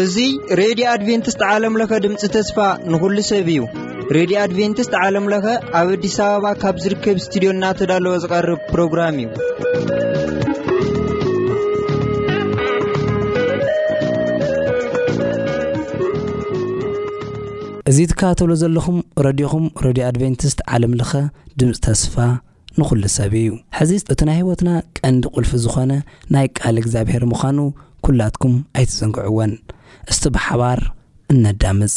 እዙ ሬድዮ ኣድቨንትስት ዓለምለኸ ድምፂ ተስፋ ንኹሉ ሰብ እዩ ሬድዮ ኣድቨንትስት ዓለምለኸ ኣብ ኣዲስ ኣበባ ካብ ዝርከብ ስትድዮ እናተዳለወ ዝቐርብ ፕሮግራም እዩ እዚ ትከታተሉ ዘለኹም ረድዮኹም ረድዮ ኣድቨንቲስት ዓለም ለኸ ድምጺ ተስፋ ንኹሉ ሰብ እዩ። ሕዚ እቲ ናይ ህይወትና ቀንዲ ቁልፊ ዝኾነ ናይ ቃል እግዚኣብሔር ምዃኑ ኩላትኩም ኣይትዘንግዕዎን። እስቲ ብሓባር እነዳምጽ።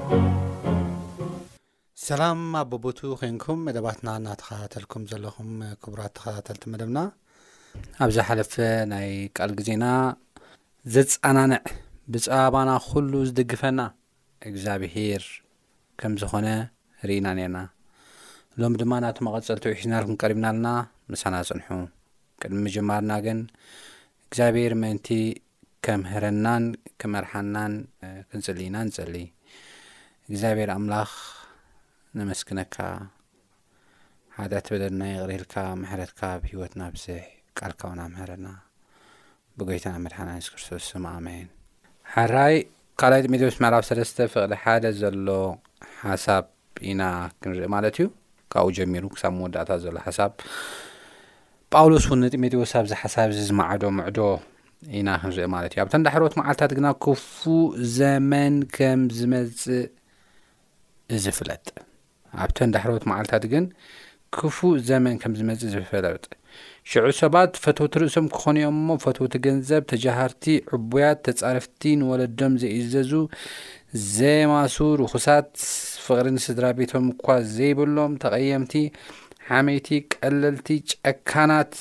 ሰላም ኣብ በቦትኡ ኮንኩም መደባትና እናተኸታተልኩም ዘለኹም ክቡራት ተኸታተልቲ መደብና ኣብ ዝሓለፈ ናይ ቃል ግዜና ዘጸናንዕ ብጸባባና ኩሉ ዝድግፈና እግዚኣብሄር ከም ዝኾነ ርኢና ነርና ሎሚ ድማ ናብቲ መቐጸልቲ ውሒዝናልኩም ቀሪብና ኣለና ምሳና ጽንሑ ቅድሚ ምጅማርና ግን እግዚኣብሄር ምእንቲ ከምህረናን ክመርሓናን ክንጽሊ ኢና ንጸሊ እግዚኣብሔር ኣምላኽ ነመስግነካ ሓጢኣት በደልና ይቕሬልካ ምሕረትካ ኣብ ህይወትና ብዝሕ ቃልካ ውን ኣምህረና ብጎይታና መድሓና የሱስ ክርስቶስ ስም ኣሜን ሓራይ ካልኣይ ጢሞቴዎስ ምዕራፍ ሰለስተ ፍቕዲ ሓደ ዘሎ ሓሳብ ኢና ክንርኢ ማለት እዩ ካብኡ ጀሚሩ ክሳብ መወዳእታ ዘሎ ሓሳብ ጳውሎስ እውን ንጢሞቴዎስ ኣብዚ ሓሳብ እዚ ዝመዓዶ ምዕዶ ኢና ክንርኢ ማለት እዩ ኣብተ ንዳሕሮት መዓልትታት ግና ክፉ ዘመን ከም ዝመፅእ እዚ ፍለጥ ኣብተ ንዳሕሮት መዓልትታት ግን ክፉእ ዘመን ከም ዝመጽእ ዝፈለጥ ሽዑ ሰባት ፈተውቲ ርእሶም ክኾኑ እዮም እሞ ፈተውቲ ገንዘብ፣ ተጃሃርቲ፣ ዕቡያት፣ ተጻረፍቲ፣ ንወለዶም ዘይእዘዙ፣ ዘየማሱ፣ ርኹሳት፣ ፍቕሪ ንስድራ ቤቶም እኳ ዘይብሎም፣ ተቐየምቲ፣ ሓመይቲ፣ ቀለልቲ፣ ጨካናት፣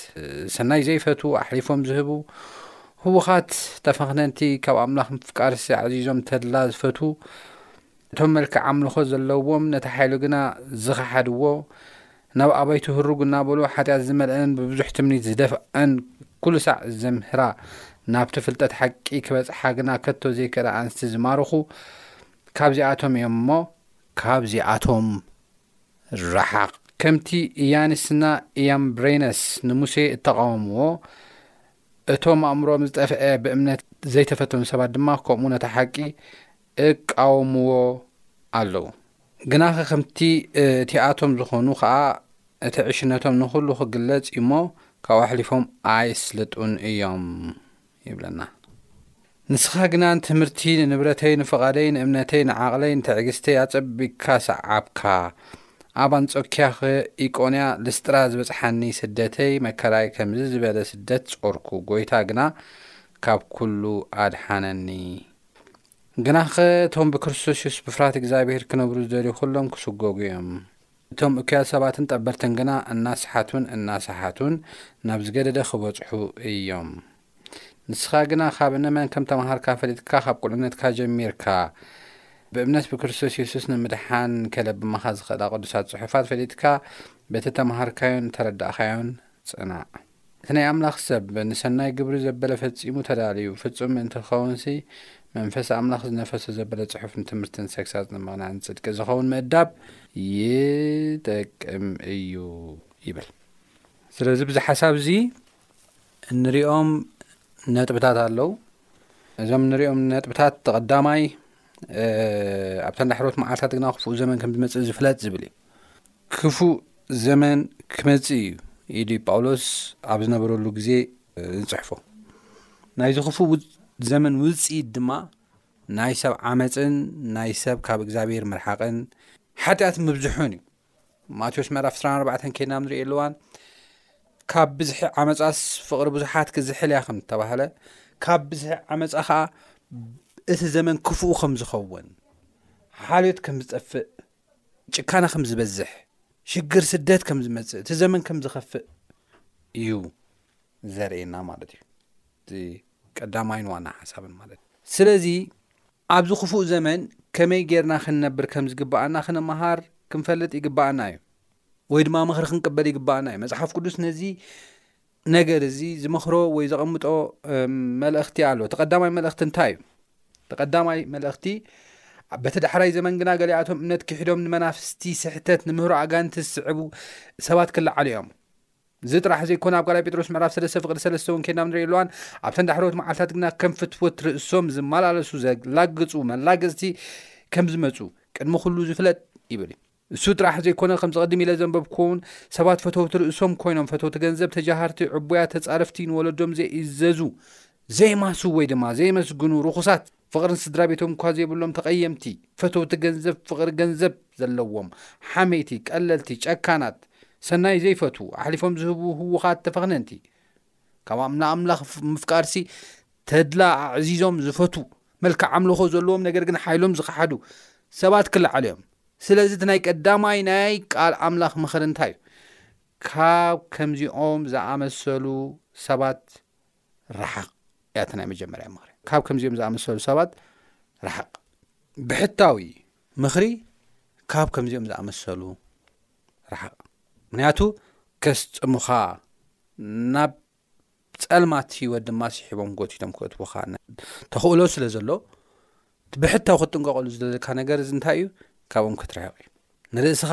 ሰናይ ዘይፈትዉ፣ ኣሕሊፎም ዝህቡ፣ ህዉኻት፣ ተፈኽነንቲ፣ ካብ ኣምላኽ ምፍቃርሲ ኣዕዚዞም ተድላ ዝፈትዉ፣ እቶም መልክዕ ኣምልኾ ዘለዎም ነቲ ሓይሉ ግና ዝኸሓድዎ፣ ናብ ኣባይቱ ህርጕ እናበሉ ሓጢኣት ዝመልኣንን ብብዙሕ ትምኒት ዝደፍኣን ኵሉ ሳዕ ዘምህራ ናብቲ ፍልጠት ሓቂ ክበጽሓ ግና ከቶ ዘይክእላ ኣንስቲ ዝማርኹ ካብዚኣቶም እዮም እሞ፣ ካብዚኣቶም ርሓቕ። ከምቲ ኢያኒስና ኢያምብሬነስ ንሙሴ እተቓወምዎ፣ እቶም ኣእምሮኦም ዝጠፍኤ ብእምነት ዘይተፈተኑ ሰባት ድማ ከምኡ ነታ ሓቂ እቃወምዎ ኣለዉ ግናኸ ከምቲ እቲኣቶም ዝኾኑ ኸኣ እቲ ዕሽነቶም ንኹሉ ክግለጽ እዩሞ ካብኡ ኣሕሊፎም ኣይስልጡን እዮም ይብለና ንስኻ ግና ንትምህርቲ ንንብረተይ ንፍቓደይ ንእምነተይ ንዓቕለይ ንትዕግስተይ ኣጸቢቅካ ሰዓብካ ኣብ ኣንጾኪያ ኢቆንያ ልስጥራ ዝበጽሓኒ ስደተይ መከራይ ከምዚ ዝበለ ስደት ጾርኩ ጎይታ ግና ካብ ኩሉ ኣድሓነኒ ግናኸ እቶም ብክርስቶስ የሱስ ብፍርሃት እግዚኣብሄር ክነብሩ ዝደልዩ ዅሎም ክስጐጉ እዮም። እቶም እኩያት ሰባትን ጠበልትን ግና እናሰሓቱን እናሰሓቱን ናብ ዝገደደ ኽበጽሑ እዮም። ንስኻ ግና ኻብ ንመን ከም ተመሃርካ ፈሊጥካ ኻብ ቍልዕነትካ ጀሚርካ ብእምነት ብክርስቶስ የሱስ ንምድሓን ኬለብማኻ ዝኽእላ ቕዱሳት ጽሑፋት ፈሊጥካ በቲ እተመሃርካዮን እተረዳእካዮን ጽናዕ። እቲ ናይ ኣምላኽ ሰብ ንሰናይ ግብሪ ዘበለ ፈጺሙ ተዳልዩ ፍጹም ምእንቲ ክኸውንሲ መንፈስ ኣምላኽ ዝነፈሶ ዘበለ ጽሑፍ ንትምህርትን ሰግሳጽ ንምቕናዕን ጽድቂ ዝኸውን ምእዳብ ይጠቅም እዩ ይብል። ስለዚ ብዚ ሓሳብ እዚ እንሪኦም ነጥብታት ኣለው እዞም እንሪኦም ነጥብታት ተቐዳማይ ኣብተን ዳሕሮት መዓልታት ግና ክፉእ ዘመን ከም ዝመጽእ ዝፍለጥ ዝብል እዩ ክፉእ ዘመን ክመጽእ እዩ ኢሊ ጳውሎስ ኣብ ዝነበረሉ ግዜ ዝጽሕፎ ናይዚ ክፉእ ዘመን ውጽኢት ድማ ናይ ሰብ ዓመፅን ናይ ሰብ ካብ እግዚኣብሔር ምርሓቕን ሓጢኣት ምብዝሑን እዩ ማቴዎስ ምዕራፍ 24 ከይድና ንሪኦ ኣለዋን ካብ ብዝሒ ዓመፃስ ፍቕሪ ብዙሓት ክዝሕል እያ ከም ዝተባህለ ካብ ብዝሒ ዓመፃ ከዓ እቲ ዘመን ክፉኡ ከም ዝኸውን ሓልዮት ከም ዝጠፍእ ጭካነ ከም ዝበዝሕ፣ ሽግር ስደት ከም ዝመጽእ፣ እቲ ዘመን ከም ዝኸፍእ እዩ ዘርእየና ማለት እዩ እቲ ቀዳማይን ዋና ሓሳብን ማለት እዩ። ስለዚ ኣብዚ ክፉእ ዘመን ከመይ ጌርና ክንነብር ከም ዝግባኣና ክንመሃር ክንፈልጥ ይግባኣና እዩ ወይ ድማ ምኽሪ ክንቅበል ይግባኣና እዩ መጽሓፍ ቅዱስ ነዚ ነገር እዚ ዝመኽሮ ወይ ዘቐምጦ መልእኽቲ ኣሎ እቲ ቀዳማይ መልእኽቲ እንታይ እዩ እቲ ቀዳማይ መልእኽቲ በቲ ዳሕራይ ዘመን ግና ገሊኣቶም እምነት ክሒዶም ንመናፍስቲ ስሕተት ንምህሮ ኣጋንንቲ ዝስዕቡ ሰባት ክለዓሉ እዮም እዚ ጥራሕ ዘይኮነ ኣብ ካልኣይ ጴጥሮስ ምዕራፍ ሰለስተ ፍቅዲ ሰለስተ እውን ከይድና ንሪኦ ኣለዋን ኣብተን ዳሕረዎት መዓልትታት ግና ከም ፍትወት ርእሶም ዝመላለሱ ዘላግፁ መላገፅቲ ከም ዝመፁ ቅድሚ ኩሉ ዝፍለጥ ይብል እዩ እሱ ጥራሕ ዘይኮነ ከምዚ ቀድም ኢለ ዘንበብኩዎውን ሰባት ፈተውቲ ርእሶም ኮይኖም ፈተውቲ ገንዘብ ተጃሃርቲ ዕቡያት ተጻረፍቲ ንወለዶም ዘይእዘዙ ዘይማሱ ወይ ድማ ዘየመስግኑ ርኹሳት ፍቕሪ ንስድራቤቶም እኳ ዘይብሎም ተቐየምቲ ፈተውቲ ገንዘብ ፍቕሪ ገንዘብ ዘለዎም ሓመይቲ ቀለልቲ ጨካናት ሰናይ ዘይፈትዉ ኣሕሊፎም ዝህቡ ህዉኻት ተፈኽነንቲ ካብ ኣምላ ኣምላኽ ምፍቃድሲ ተድላ ኣዕዚዞም ዝፈቱ መልክዕ ኣምልኾ ዘለዎም ነገር ግን ሓይሎም ዝኸሓዱ ሰባት ክለዓሉ እዮም ስለዚ እቲ ናይ ቀዳማይ ናይ ቃል ኣምላኽ ምኽሪ እንታይ እዩ ካብ ከምዚኦም ዝኣመሰሉ ሰባት ረሓቕ እያ እቲ ናይ መጀመርያ ምኽሪ ካብ ከምዚኦም ዝኣመሰሉ ሰባት ረሓቕ ብሕታዊ ምኽሪ ካብ ከምዚኦም ዝኣመሰሉ ርሓቕ። ምኽንያቱ ከስጥሙኻ ናብ ጸልማት ህይወት ድማ ስሒቦም ጎቲቶም ክእትውኻ ተኽእሎ ስለ ዘሎ ብሕታው ክትጥንቀቐሉ ዝደለካ ነገር እዚ እንታይ እዩ ካብኦም ክትርሕቕ እዩ ንርእስኻ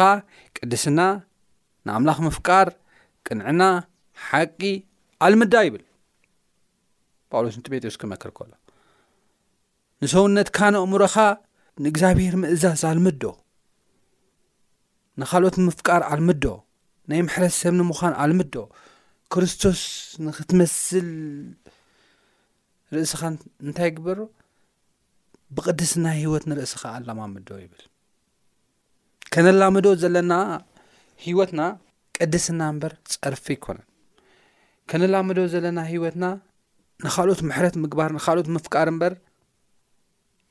ቅድስና ንኣምላኽ ምፍቃር ቅንዕና ሓቂ ኣልምዳ ይብል ጳውሎስ ንጢሞቴዎስ ክመክር ከሎ ንሰውነትካን ኣእምሮኻ ንእግዚኣብሔር ምእዛዝ ኣልምዶ ንኻልኦት ንምፍቃር ኣልምዶ ናይ ምሕረት ሰብ ንምዃን ኣልምዶ ክርስቶስ ንኽትመስል ርእስኻ እንታይ ግበሩ ብቕድስና ህይወት ንርእስኻ ኣለማምዶ ይብል ከነላምዶ ዘለና ህይወትና ቅድስና እምበር ጸርፊ ኣይኮነን ከነላምዶ ዘለና ህይወትና ንካልኦት ምሕረት ምግባር ንካልኦት ምፍቃር እምበር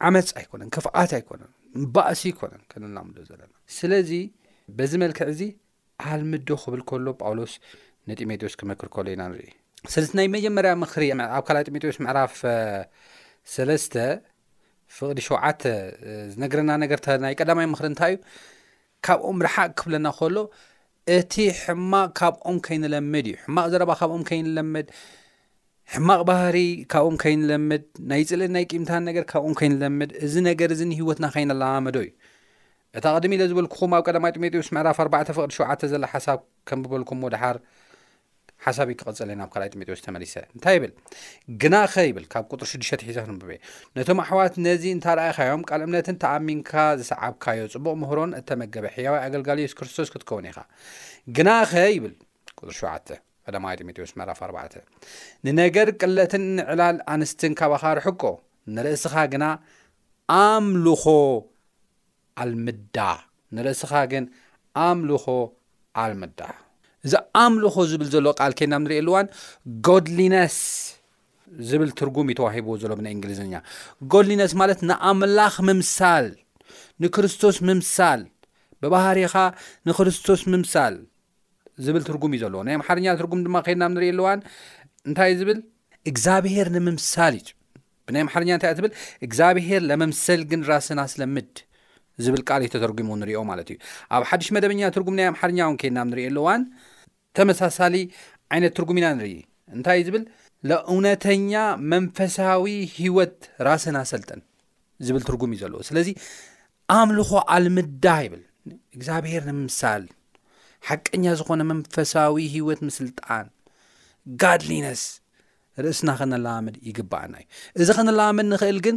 ዓመፅ ኣይኮነን ክፍኣት ኣይኮነን ባእሲ ይኮነን ከነላምዶ ዘለና ስለዚ በዚ መልክዕ እዚ ኣልምዶ ክብል ከሎ ጳውሎስ ንጢሞቴዎስ ክመክር ከሎ ኢና ንርኢ። ስለዚ ናይ መጀመርያ ምክሪ ኣብ ካልኣይ ጢሞቴዎስ ምዕራፍ ሰለስተ ፍቕዲ ሸውዓተ ዝነገረና ነገር ናይ ቀዳማይ ምክሪ እንታይ እዩ? ካብኦም ርሓቅ ክብለና ከሎ እቲ ሕማቅ ካብኦም ከይንለምድ እዩ። ሕማቅ ዘረባ ካብኦም ከይንለምድ ሕማቅ ባህሪ ካብኦም ከይንለምድ ናይ ጽልእን ናይ ቂምታን ነገር ካብኦም ከይንለምድ እዚ ነገር እዚ ንህይወትና ከይንለማመዶ እዩ። እታ ቅድም ኢለ ዝበልኩኹም ኣብ ቀዳማይ ጢሞቴዎስ ምዕራፍ ኣርባዕተ ፍቕዲ ሸውዓተ ዘላ ሓሳብ ከንብበልኩምዎ ድሓር ሓሳብይ ክቕጽል እየ ናብ ካልኣይ ጢሞቴዎስ ተመሊሰ እንታይ ይብል ግናኸ ይብል ካብ ቁጥሪ ሽዱሽተ ትሒዘ ክንብብ እየ ነቶም ኣሕዋት ነዚ እንታ ረኣኻዮም ቃል እምነትን ተኣሚንካ ዝሰዓብካዮ ጽቡቕ ምህሮን እተመገበ ሕያዋይ ኣገልጋሊ የሱስ ክርስቶስ ክትከውን ኢኻ ግናኸ ይብል ቁጥሪ ሸውዓተ ቀዳማይ ጢሞቴዎስ ምዕራፍ ኣርባዕተ ንነገር ቅለትን ንዕላል ኣንስትን ካባኻ ርሕቆ ንርእስኻ ግና ኣምልኾ ኣልምዳ ንርእስኻ ግን ኣምልኾ ኣልምዳ። እዚ ኣምልኾ ዝብል ዘሎ ቃል ኴንና ኣብ ንርእየሉ እዋን Godliness ዝብል ትርጉም እዩ ተዋሂብዎ ዘሎ ብናይ እንግሊዝኛ። Godliness ማለት ንኣምላኽ ምምሳል፣ ንክርስቶስ ምምሳል፣ ብባህሪኻ ንክርስቶስ ምምሳል ዝብል ትርጉም እዩ ዘለዎ ናይ ኣምሓርኛ ትርጉም ድማ ከድና ንሪኢ ኣለዋን እንታይ ዝብል እግዚኣብሄር ንምምሳል እዩ ብናይ ኣምሓርኛ እንታይ ትብል እግዚኣብሄር ለመምሰል ግን ራስን ኣስለምድ ዝብል ቃል እዩ ተተርጉሙ ንሪኦ ማለት እዩ ኣብ ሓድሽ መደበኛ ትርጉም ናይ ኣምሓርኛ እውን ከድና ንሪኢ ኣለዋን ተመሳሳሊ ዓይነት ትርጉም ኢና ንርኢ እንታይ ዝብል ለእውነተኛ መንፈሳዊ ህይወት ራስን ኣሰልጥን ዝብል ትርጉም እዩ ዘለዎ ስለዚ ኣምልኾ ኣልምዳ ይብል እግዚኣብሄር ንምምሳል ሓቀኛ ዝኾነ መንፈሳዊ ህይወት ምስልጣን ጋድሊነስ ርእስና ከነላምድ ይግባኣና እዩ እዚ ከነላምድ ንኽእል ግን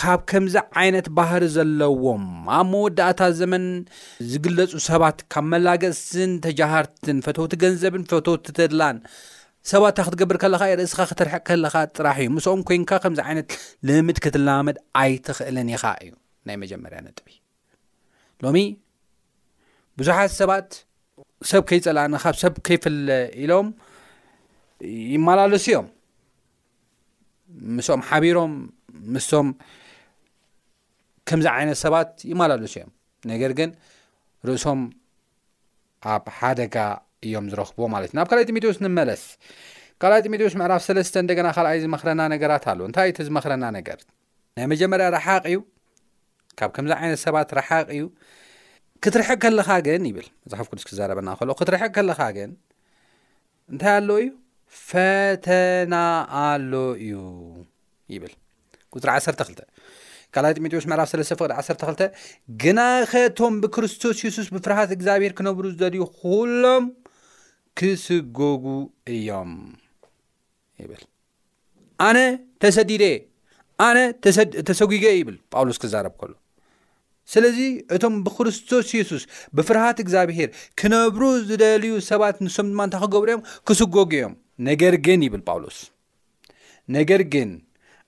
ካብ ከምዚ ዓይነት ባህሪ ዘለዎም ኣብ መወዳእታ ዘመን ዝግለፁ ሰባት ካብ መላገስትን ተጃሃርትን ፈተውቲ ገንዘብን ፈተውቲ ተድላን ሰባትካ ክትገብር ከለኻ እየ ርእስኻ ከተርሕቅ ከለኻ ጥራሕ እዩ ምስኦም ኮይንካ ከምዚ ዓይነት ልምምድ ክትለማመድ ኣይትኽእልን ኢኻ እዩ ናይ መጀመርያ ነጥቢ ሎሚ ብዙሓት ሰባት ሰብ ከይፀላእና ካብ ሰብ ከይፍለ ኢሎም ይመላለሱ እዮም ምስኦም ሓቢሮም ምስቶም ከምዚ ዓይነት ሰባት ይመላለሱ እዮም ነገር ግን ርእሶም ኣብ ሓደጋ እዮም ዝረኽብዎ ማለት ናብ ካልኣይ ጢሞቴዎስ ንመለስ ካልኣይ ጢሞቴዎስ ምዕራፍ ሰለስተ እንደገና ካልኣይ ዝመኽረና ነገራት ኣሎ እንታይ እዩ እቲ ዝመኽረና ነገር ናይ መጀመርያ ረሓቕ እዩ ካብ ከምዚ ዓይነት ሰባት ረሓቕ እዩ ክትርሕቕ ከለኻ ግን ይብል መፅሓፍ ቅዱስ ክዛረበና ከሎ ክትርሕቕ ከለኻ ግን እንታይ ኣሎ እዩ? ፈተና ኣሎ እዩ ይብል ቁፅሪ 12 ካልኣይ ጢሞቴዎስ ምዕራፍ 3 ፍቅዲ 12 ግና ከቶም ብክርስቶስ የሱስ ብፍርሃት እግዚኣብሄር ክነብሩ ዝደልዩ ኩሎም ክስጎጉ እዮም ይብል ኣነ ተሰዲደ እየ፣ ኣነ ተሰጒገ እየ ይብል ጳውሎስ ክዛረብ ከሎ። ስለዚ እቶም ብክርስቶስ የሱስ ብፍርሃት እግዚኣብሄር ክነብሩ ዝደልዩ ሰባት ንሶም ድማ እንታይ ክገብሩ እዮም? ክስጎጉ እዮም። ነገር ግን ይብል ጳውሎስ ነገር ግን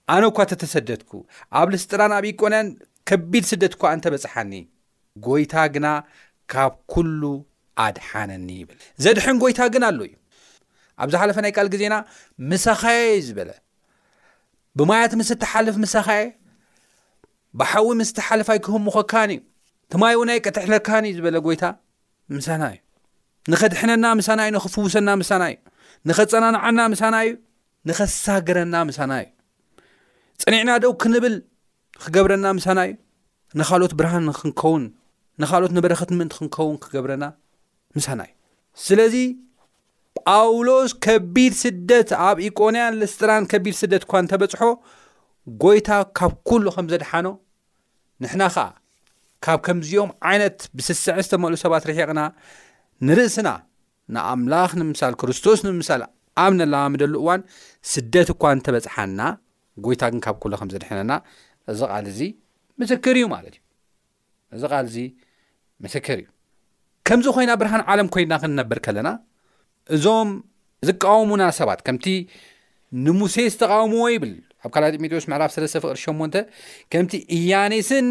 ኣነ እኳ ተተሰደድኩ ኣብ ልስጥራን ኣብ ኢቆንያን ከቢድ ስደት እኳ እንተበጽሓኒ ጎይታ ግና ካብ ኩሉ ኣድሓነኒ ይብል። ዘድሕን ጎይታ ግን ኣሎ እዩ። ኣብ ዝሓለፈ ናይ ቃል ግዜና ምሳኻየ እዩ ዝበለ። ብማያት ምስ እትሓልፍ ምሳኻየ፣ ብሓዊ ምስ እትሓልፍ ኣይክህሙኸካን እዩ፣ ትማይ እውን ኣይቀትሕለካን እዩ ዝበለ ጎይታ ምሳና እዩ። ንኸድሕነና ምሳና እዩ፣ ንኽፍውሰና ምሳና እዩ፣ ንኸጸናንዓና ምሳና እዩ፣ ንኸሳግረና ምሳና እዩ። ጽኒዕና ደው ክንብል ንክገብረና ምሳና እዩ ንካልኦት ብርሃን ንክንከውን ንካልኦት ንበረከት ምእንቲ ክንከውን ክገብረና ምሳና እዩ ስለዚ ጳውሎስ ከቢድ ስደት ኣብ ኢቆንያን ልስጥራን ከቢድ ስደት እኳ እንተበፅሖ ጎይታ ካብ ኩሉ ከም ዘድሓኖ ንሕና ከዓ ካብ ከምዚኦም ዓይነት ብስስዐ ዝተመልኡ ሰባት ርሒቕና ንርእስና ንኣምላኽ ንምምሳል ክርስቶስ ንምምሳል ኣብ ነለማምደሉ እዋን ስደት እኳ እንተ በጽሓና ጐይታ ግን ካብ ኵሉ ከም ዘድሕነና እዚ ቓል እዚ ምስክር እዩ ማለት እዩ እዚ ቓል እዚ ምስክር እዩ ከምዚ ኮይና ብርሃን ዓለም ኮይና ክንነብር ከለና እዞም ዝቃወሙና ሰባት ከምቲ ንሙሴ ዝተቃወምዎ ይብል ኣብ ካልኣይ ጢሞቴዎስ ምዕራፍ 3 ፍቅሪ 8 ከምቲ ኢያኔስን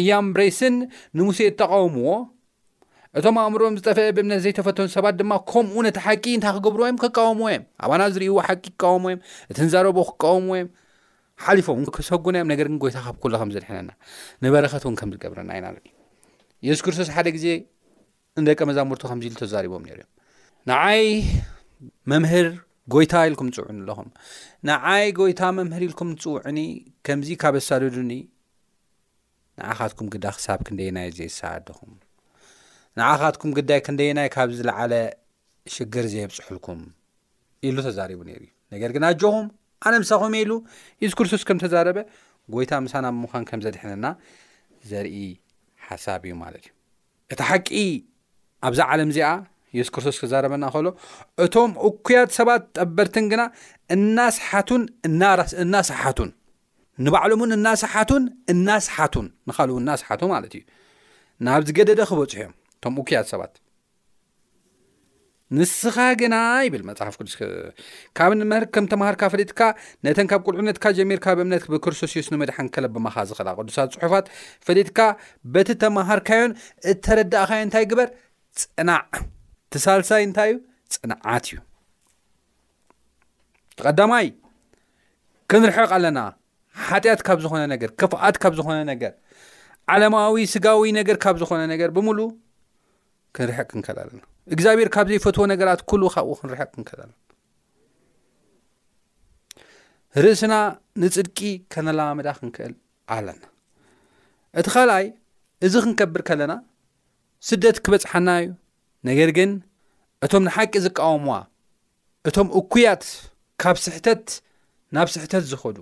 እያም ብሬስን ንሙሴ እተቓወምዎ፣ እቶም ኣእምሮኦም ዝጠፍአ ብእምነት ዘይተፈተኑ ሰባት ድማ ከምኡ ነቲ ሓቂ እንታይ ክገብርዎ እዮም? ክቃወምዎ እዮም። ኣባና ዝርእይዎ ሓቂ ክቃወምዎ እዮም። እቲ ንዛረቦ ክቃወምዎ እዮም። ሓሊፎም ክሰጉና እዮም። ነገር ግን ጎይታ ካብ ኩሉ ከም ዝድሕነና ንበረኸት እውን ከም ዝገብረና ኢና ንርኢ። የሱስ ክርስቶስ ሓደ ግዜ ንደቀ መዛሙርቱ ከምዚ ኢሉ ተዛሪቦም ነይሩ እዮም ንዓይ መምህር ጎይታ ኢልኩም ትፅውዕኒ ኣለኹም ንዓይ ጎይታ መምህር ኢልኩም ትፅውዕኒ ከምዚ ካብ ኣሳደዱኒ ንዓኻትኩም ግዳ ክሳብ ክንደየናይ ዘይሰኣድኹም ንዓኻትኩም ግዳይ ክንደየናይ ካብ ዝለዓለ ሽግር ዘየብፅሑልኩም ኢሉ ተዛሪቡ ነይሩ እዩ ነገር ግን ኣጆኹም ኣነ ምሳኹም ኢሉ የሱስ ክርስቶስ ከም ተዛረበ ጎይታ ምሳና ብምዃን ከም ዘድሕነና ዘርኢ ሓሳብ እዩ ማለት እዩ እቲ ሓቂ ኣብዛ ዓለም እዚኣ የሱስ ክርስቶስ ክዛረበና ከሎ እቶም እኩያት ሰባት ጠበርትን ግና እናስሓቱን እናስሓቱን ንባዕሎምውን እናሰሓቱን እናስሓቱን ንኻልኡ እናስሓቱ ማለት እዩ ናብ ዝገደደ ክበፅሑ እዮም እቶም ኡክያት ሰባት ንስኻ ግና ይብል መፅሓፍ ቅዱስ ካብ ንምህር ከም ተምሃርካ ፈሊጥካ ነተን ካብ ቁልዕነትካ ጀሚርካ ብእምነት ብክርስቶስ ዮስ ንመድሓን ከለብማኻ ዝኽእላ ቅዱሳት ፅሑፋት ፈሊጥካ በቲ ተምሃርካዮን እተረዳእኻዮ እንታይ ግበር ፅናዕ ትሳልሳይ እንታይ እዩ ፅንዓት እዩ ቐዳማይ ክንርሕቕ ኣለና ሓጢኣት ካብ ዝኾነ ነገር ክፍኣት ካብ ዝኾነ ነገር ዓለማዊ ስጋዊ ነገር ካብ ዝኾነ ነገር ብምሉ ክንርሕቕ ክንከል ኣለና እግዚኣብሔር ካብ ዘይፈትዎ ነገራት ኩሉ ካብኡ ክንርሕቕ ክንከል ኣለና ርእስና ንፅድቂ ከነላማመዳ ክንክእል ኣለና እቲ ካልኣይ እዚ ክንከብር ከለና ስደት ክበፅሓና እዩ ነገር ግን እቶም ንሓቂ ዝቃወምዋ፣ እቶም እኩያት ካብ ስሕተት ናብ ስሕተት ዝኸዱ፣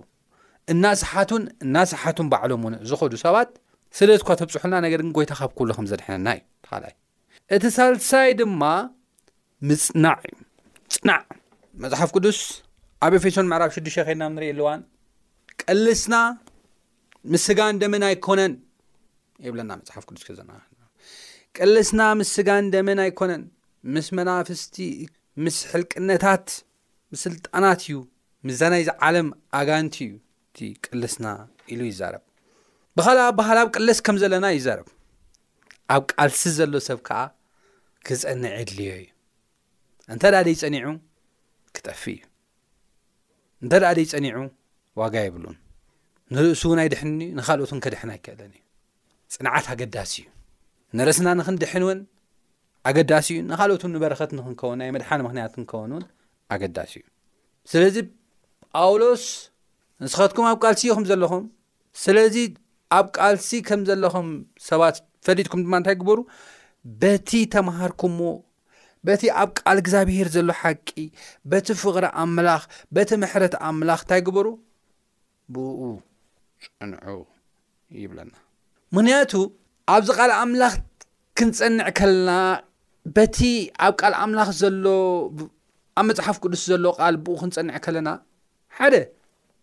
እናሰሓቱን እናሰሓቱን ባዕሎም እውን ዝኸዱ ሰባት፣ ስደት እኳ ተብጽሑልና ነገር ግን ጎይታ ካብ ኩሉ ከም ዘድሕነና እዩ። እቲ ካልኣይ። እቲ ሳልሳይ ድማ ምጽናዕ እዩ። ጽናዕ። መጽሓፍ ቅዱስ ኣብ ኤፌሶን ምዕራፍ ሽዱሽተ ከይድና ኣብ ንርእየሉ እዋን፣ ቀልስና ምስ ስጋን ደምን ኣይኮነን ይብለና መፅሓፍ ቅዱስ ክዘና ቅልስና ምስ ስጋን ደምን ኣይኮነን ምስ መናፍስቲ ምስ ሕልቅነታት ምስስልጣናት እዩ ምዛ ናይዚ ዓለም ኣጋንቲ እዩ እቲ ቅልስና ኢሉ ይዛረብ ብካልእ ኣባሃል ኣብ ቅልስ ከም ዘለና ይዛረብ ኣብ ቃልሲ ዘሎ ሰብ ከዓ ክፀንዕ የድልዮ እዩ እንተ ዳደይ ፀኒዑ ክጠፍእ እዩ እንተ ደኣ ደይጸኒዑ ዋጋ የብሉን። ንርእሱ እውን ኣይድሕንን እዩ፣ ንኻልኦት እውን ከድሕን ኣይክእልን እዩ። ጽንዓት ኣገዳሲ እዩ። ንርእስና ንኽንድሕን እውን ኣገዳሲ እዩ፣ ንኻልኦት እውን ንበረኸት ንኽንከውን ናይ መድሓን ምኽንያት ክንከውን እውን ኣገዳሲ እዩ። ስለዚ ጳውሎስ ንስኻትኩም ኣብ ቃልሲ ኢኹም ዘለኹም፣ ስለዚ ኣብ ቃልሲ ከም ዘለኹም ሰባት ፈሊጥኩም ድማ እንታይ ግበሩ በቲ ተምሃርኩምዎ በቲ ኣብ ቃል እግዚኣብሄር ዘሎ ሓቂ በቲ ፍቕሪ ኣምላኽ በቲ ምሕረት ኣምላኽ እንታይ ግበሩ ብኡ ፅንዑ ይብለና ምክንያቱ ኣብዚ ቃል ኣምላኽ ክንፀንዕ ከለና በቲ ኣብ ቃል ኣምላኽ ዘሎ ኣብ መፅሓፍ ቅዱስ ዘሎ ቃል ብኡ ክንፀንዕ ከለና ሓደ፣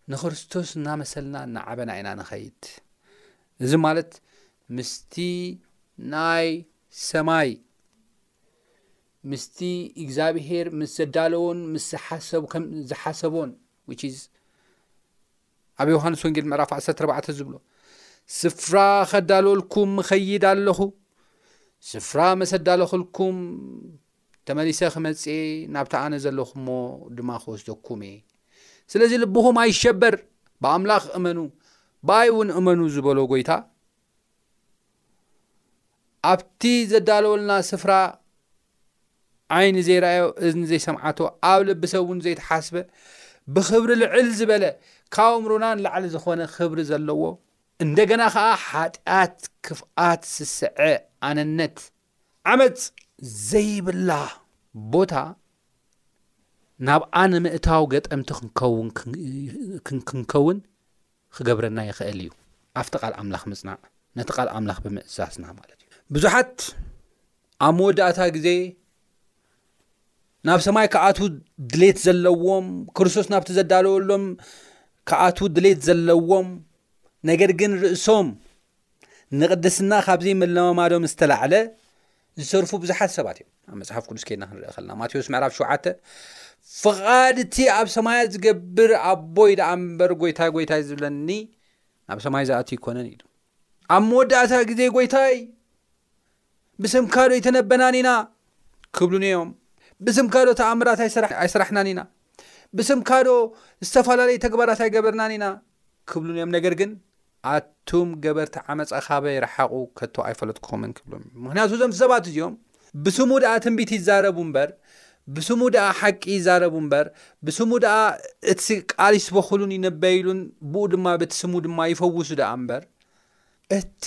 ንክርስቶስ እናመሰልና እናዓበና ኢና ንኸይድ። እዚ ማለት ምስቲ ናይ ሰማይ፣ ምስቲ እግዚኣብሄር ምስ ዘዳለዎን ምስ ዝሓሰብ ከም ዝሓሰቦን which is ኣብ ዮሃንስ ወንጌል ምዕራፍ 14 ዝብሎ ስፍራ ከዳለወልኩም እኸይድ ኣለኹ ስፍራ መሰዳለኹልኩም ተመሊሰ ክመጽእ እየ፣ ናብቲ ኣነ ዘለኹሞ ድማ ክወስደኩም እየ። ስለዚ ልብኹም ኣይሸበር፣ ብኣምላኽ እመኑ፣ ብኣይ እውን እመኑ ዝበሎ ጐይታ፣ ኣብቲ ዘዳለወልና ስፍራ ዓይኒ ዘይረኣዮ እዝኒ ዘይሰምዓቶ ኣብ ልቢ ሰብ እውን ዘይተሓስበ ብኽብሪ ልዕል ዝበለ ካብ እምሮና ንላዕሊ ዝኾነ ክብሪ ዘለዎ እንደገና ከዓ ሓጢኣት፣ ክፍኣት፣ ስስዐ፣ ኣነነት፣ ዓመጽ ዘይብላ ቦታ ናብኣ ንምእታው ገጠምቲ ክንከውን ክገብረና ይኽእል እዩ፣ ኣብቲ ቓል ኣምላኽ ምጽናዕ፣ ነቲ ቓል ኣምላኽ ብምእዛዝና ማለት እዩ። ብዙሓት ኣብ መወዳእታ ግዜ ናብ ሰማይ ክኣትዉ ድሌት ዘለዎም ክርስቶስ ናብቲ ዘዳለወሎም ክኣትዉ ድሌት ዘለዎም ነገር ግን ርእሶም ንቅድስና ካብ ዘይምለማማዶም ዝተላዕለ ዝሰርፉ ብዙሓት ሰባት እዮም ኣብ መጽሓፍ ቅዱስ ከይድና ክንርኢ ከለና ማቴዎስ ምዕራፍ ሸውዓተ ፍቓድ እቲ ኣብ ሰማያት ዝገብር ኣቦይ ደኣ እምበር ጎይታይ ጎይታይ ዝብለኒ ናብ ሰማይ ዝኣት ይኮነን ኢሉ ኣብ መወዳእታ ግዜ ጎይታይ ብስምካ ዶ ይተነበናን ኢና ክብሉን እዮም ብስምካ ዶ ተኣምራት ኣይስራሕናን ኢና ብስምካ ዶ ዝተፈላለዩ ተግባራት ኣይገበርናን ኢና ክብሉን እዮም ነገር ግን ኣቱም ገበርቲ ዓመጽ ኣኻበይ ርሓቑ ከቶ ኣይፈለጥኩኹምን ክብሎም እዩ ምኽንያቱ እዞም ሰባት እዚኦም ብስሙ ደኣ ትንቢት ይዛረቡ እምበር ብስሙ ደኣ ሓቂ ይዛረቡ እምበር ብስሙ ደኣ እቲ ቃል ይስበኹሉን ይነበይሉን ብኡ ድማ በቲ ስሙ ድማ ይፈውሱ ደኣ እምበር እቲ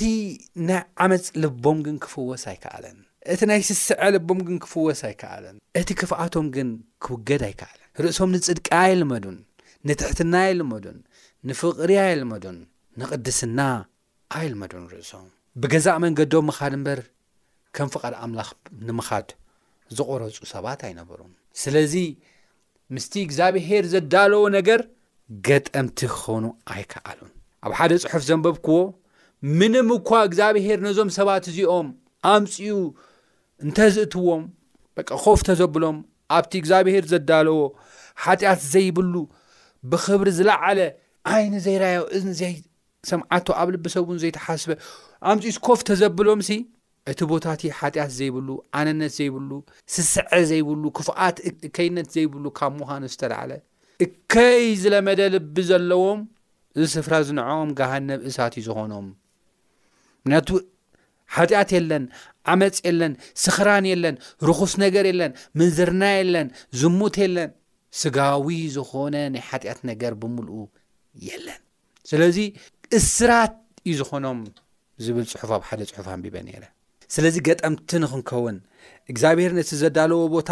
ናይ ዓመጽ ልቦም ግን ክፍወስ ኣይከኣለን እቲ ናይ ስስዐ ልቦም ግን ክፍወስ ኣይከኣለን እቲ ክፍኣቶም ግን ክውገድ ኣይከኣለን ርእሶም ንጽድቂ ኣይልመዱን ንትሕትና ኣይልመዱን ንፍቕሪ ኣየልመዱን፣ ንቕድስና ኣየልመዱን ርእሶም። ብገዛእ መንገዶም ምኻድ እምበር ከም ፍቓድ ኣምላኽ ንምኻድ ዝቖረጹ ሰባት ኣይነበሩን። ስለዚ ምስቲ እግዚኣብሄር ዘዳለዎ ነገር ገጠምቲ ክኾኑ ኣይከኣሉን። ኣብ ሓደ ጽሑፍ ዘንበብክዎ፣ ምንም እኳ እግዚኣብሄር ነዞም ሰባት እዚኦም ኣምጺኡ እንተ ዝእትዎም በቃ ኮፍ ተዘብሎም ኣብቲ እግዚኣብሄር ዘዳለዎ ሓጢኣት ዘይብሉ ብኽብሪ ዝለዓለ ዓይኒ ዘይራዮ እዝኒ ዘይ ሰምዓቶ ኣብ ልቢ ሰብ እውን ዘይተሓስበ ኣምፂኡስ ኮፍ ተዘብሎም ሲ እቲ ቦታ እቲ ሓጢኣት ዘይብሉ ኣነነት ዘይብሉ ስስዐ ዘይብሉ ክፍኣት እከይነት ዘይብሉ ካብ ምዃኑ ዝተላዕለ እከይ ዝለመደ ልቢ ዘለዎም እዚ ስፍራ ዝንዕኦም ገሃነብ እሳት እዩ ዝኾኖም ምክንያቱ ሓጢኣት የለን፣ ዓመጽ የለን፣ ስኽራን የለን፣ ርኹስ ነገር የለን፣ ምንዝርና የለን፣ ዝሙት የለን፣ ስጋዊ ዝኾነ ናይ ሓጢኣት ነገር ብምልኡ የለን። ስለዚ እስራት እዩ ዝኾኖም ዝብል ጽሑፍ ኣብ ሓደ ጽሑፍ ኣንቢበ ነይረ። ስለዚ ገጠምቲ ንኽንከውን እግዚኣብሔር ነቲ ዘዳለዎ ቦታ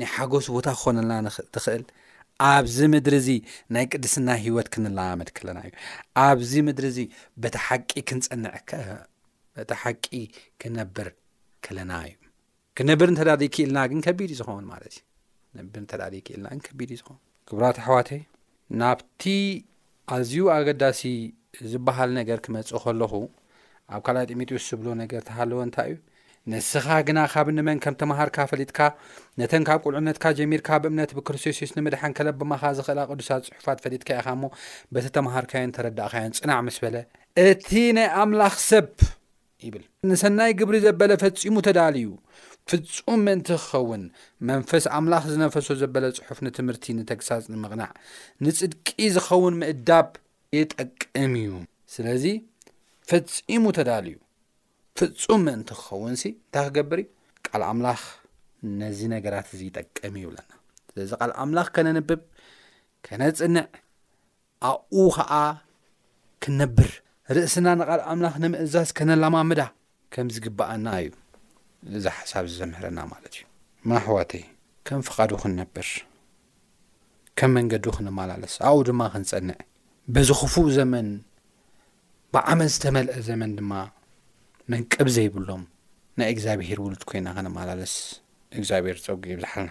ናይ ሓጎስ ቦታ ክኾነልና ንኽ- ትኽእል ኣብዚ ምድሪ እዚ ናይ ቅድስና ህይወት ክንለማመድ ከለና እዩ ኣብዚ ምድሪ እዚ በቲ ሓቂ ክንጸንዕ ከ- በቲ ሓቂ ክነብር ከለና እዩ ክነብር እንተ ደኣ ዘይክኢልና ግን ከቢድ እዩ ዝኸውን ማለት እዩ ክነብር እንተ ደኣ ዘይክኢልና ግን ከቢድ እዩ ዝኸውን ክቡራት ኣሕዋተይ ናብቲ ኣዝዩ ኣገዳሲ ዝበሃል ነገር ክመጽእ ከለኹ፣ ኣብ ካልኣይ ጢሞቴዎስ ዝብሎ ነገር ተሃለወ እንታይ እዩ? ንስኻ ግና ካብ ንመን ከም ተመሃርካ ፈሊጥካ፣ ነተን ካብ ቁልዕነትካ ጀሚርካ ብእምነት ብክርስቶስ የሱስ ንመድሓን ከለብማኻ ዝኽእላ ቅዱሳት ጽሑፋት ፈሊጥካ ኢኻ እሞ፣ በቲ እተመሃርካዮን እተረዳእካዮን ጽናዕ ምስ በለ፣ እቲ ናይ ኣምላኽ ሰብ ይብል። ንሰናይ ግብሪ ዘበለ ፈጺሙ ተዳልዩ ፍጹም ምእንቲ ክኸውን፣ መንፈስ ኣምላኽ ዝነፈሶ ዘበለ ጽሑፍ ንትምህርቲ፣ ንተግሳጽ፣ ንምቕናዕ፣ ንጽድቂ ዝኸውን ምእዳብ ይጠቅም እዩ። ስለዚ ፈጺሙ ተዳልዩ ፍጹም ምእንቲ ክኸውንሲ እንታይ ክገብር እዩ? ቃል ኣምላኽ ነዚ ነገራት እዚ ይጠቅም እዩ ይብለና። ስለዚ ቃል ኣምላኽ ከነንብብ፣ ከነጽንዕ፣ ኣብኡ ኸኣ ክንነብር፣ ርእስና ንቓል ኣምላኽ ንምእዛዝ ከነለማምዳ ከም ዝግብኣና እዩ እዚ ሓሳብ እዚ ዘምህረና ማለት እዩ። እሞ ኣሕዋተይ ከም ፍቓዱ ክንነብር፣ ከም መንገዱ ክንመላለስ፣ ኣብኡ ድማ ክንጸንዕ፣ በዚ ክፉእ ዘመን ብዓመት ዝተመልአ ዘመን ድማ መንቅብ ዘይብሎም ናይ እግዚኣብሄር ውሉድ ኮይና ክንመላለስ እግዚኣብሄር ጸጉ የብዝሓልና።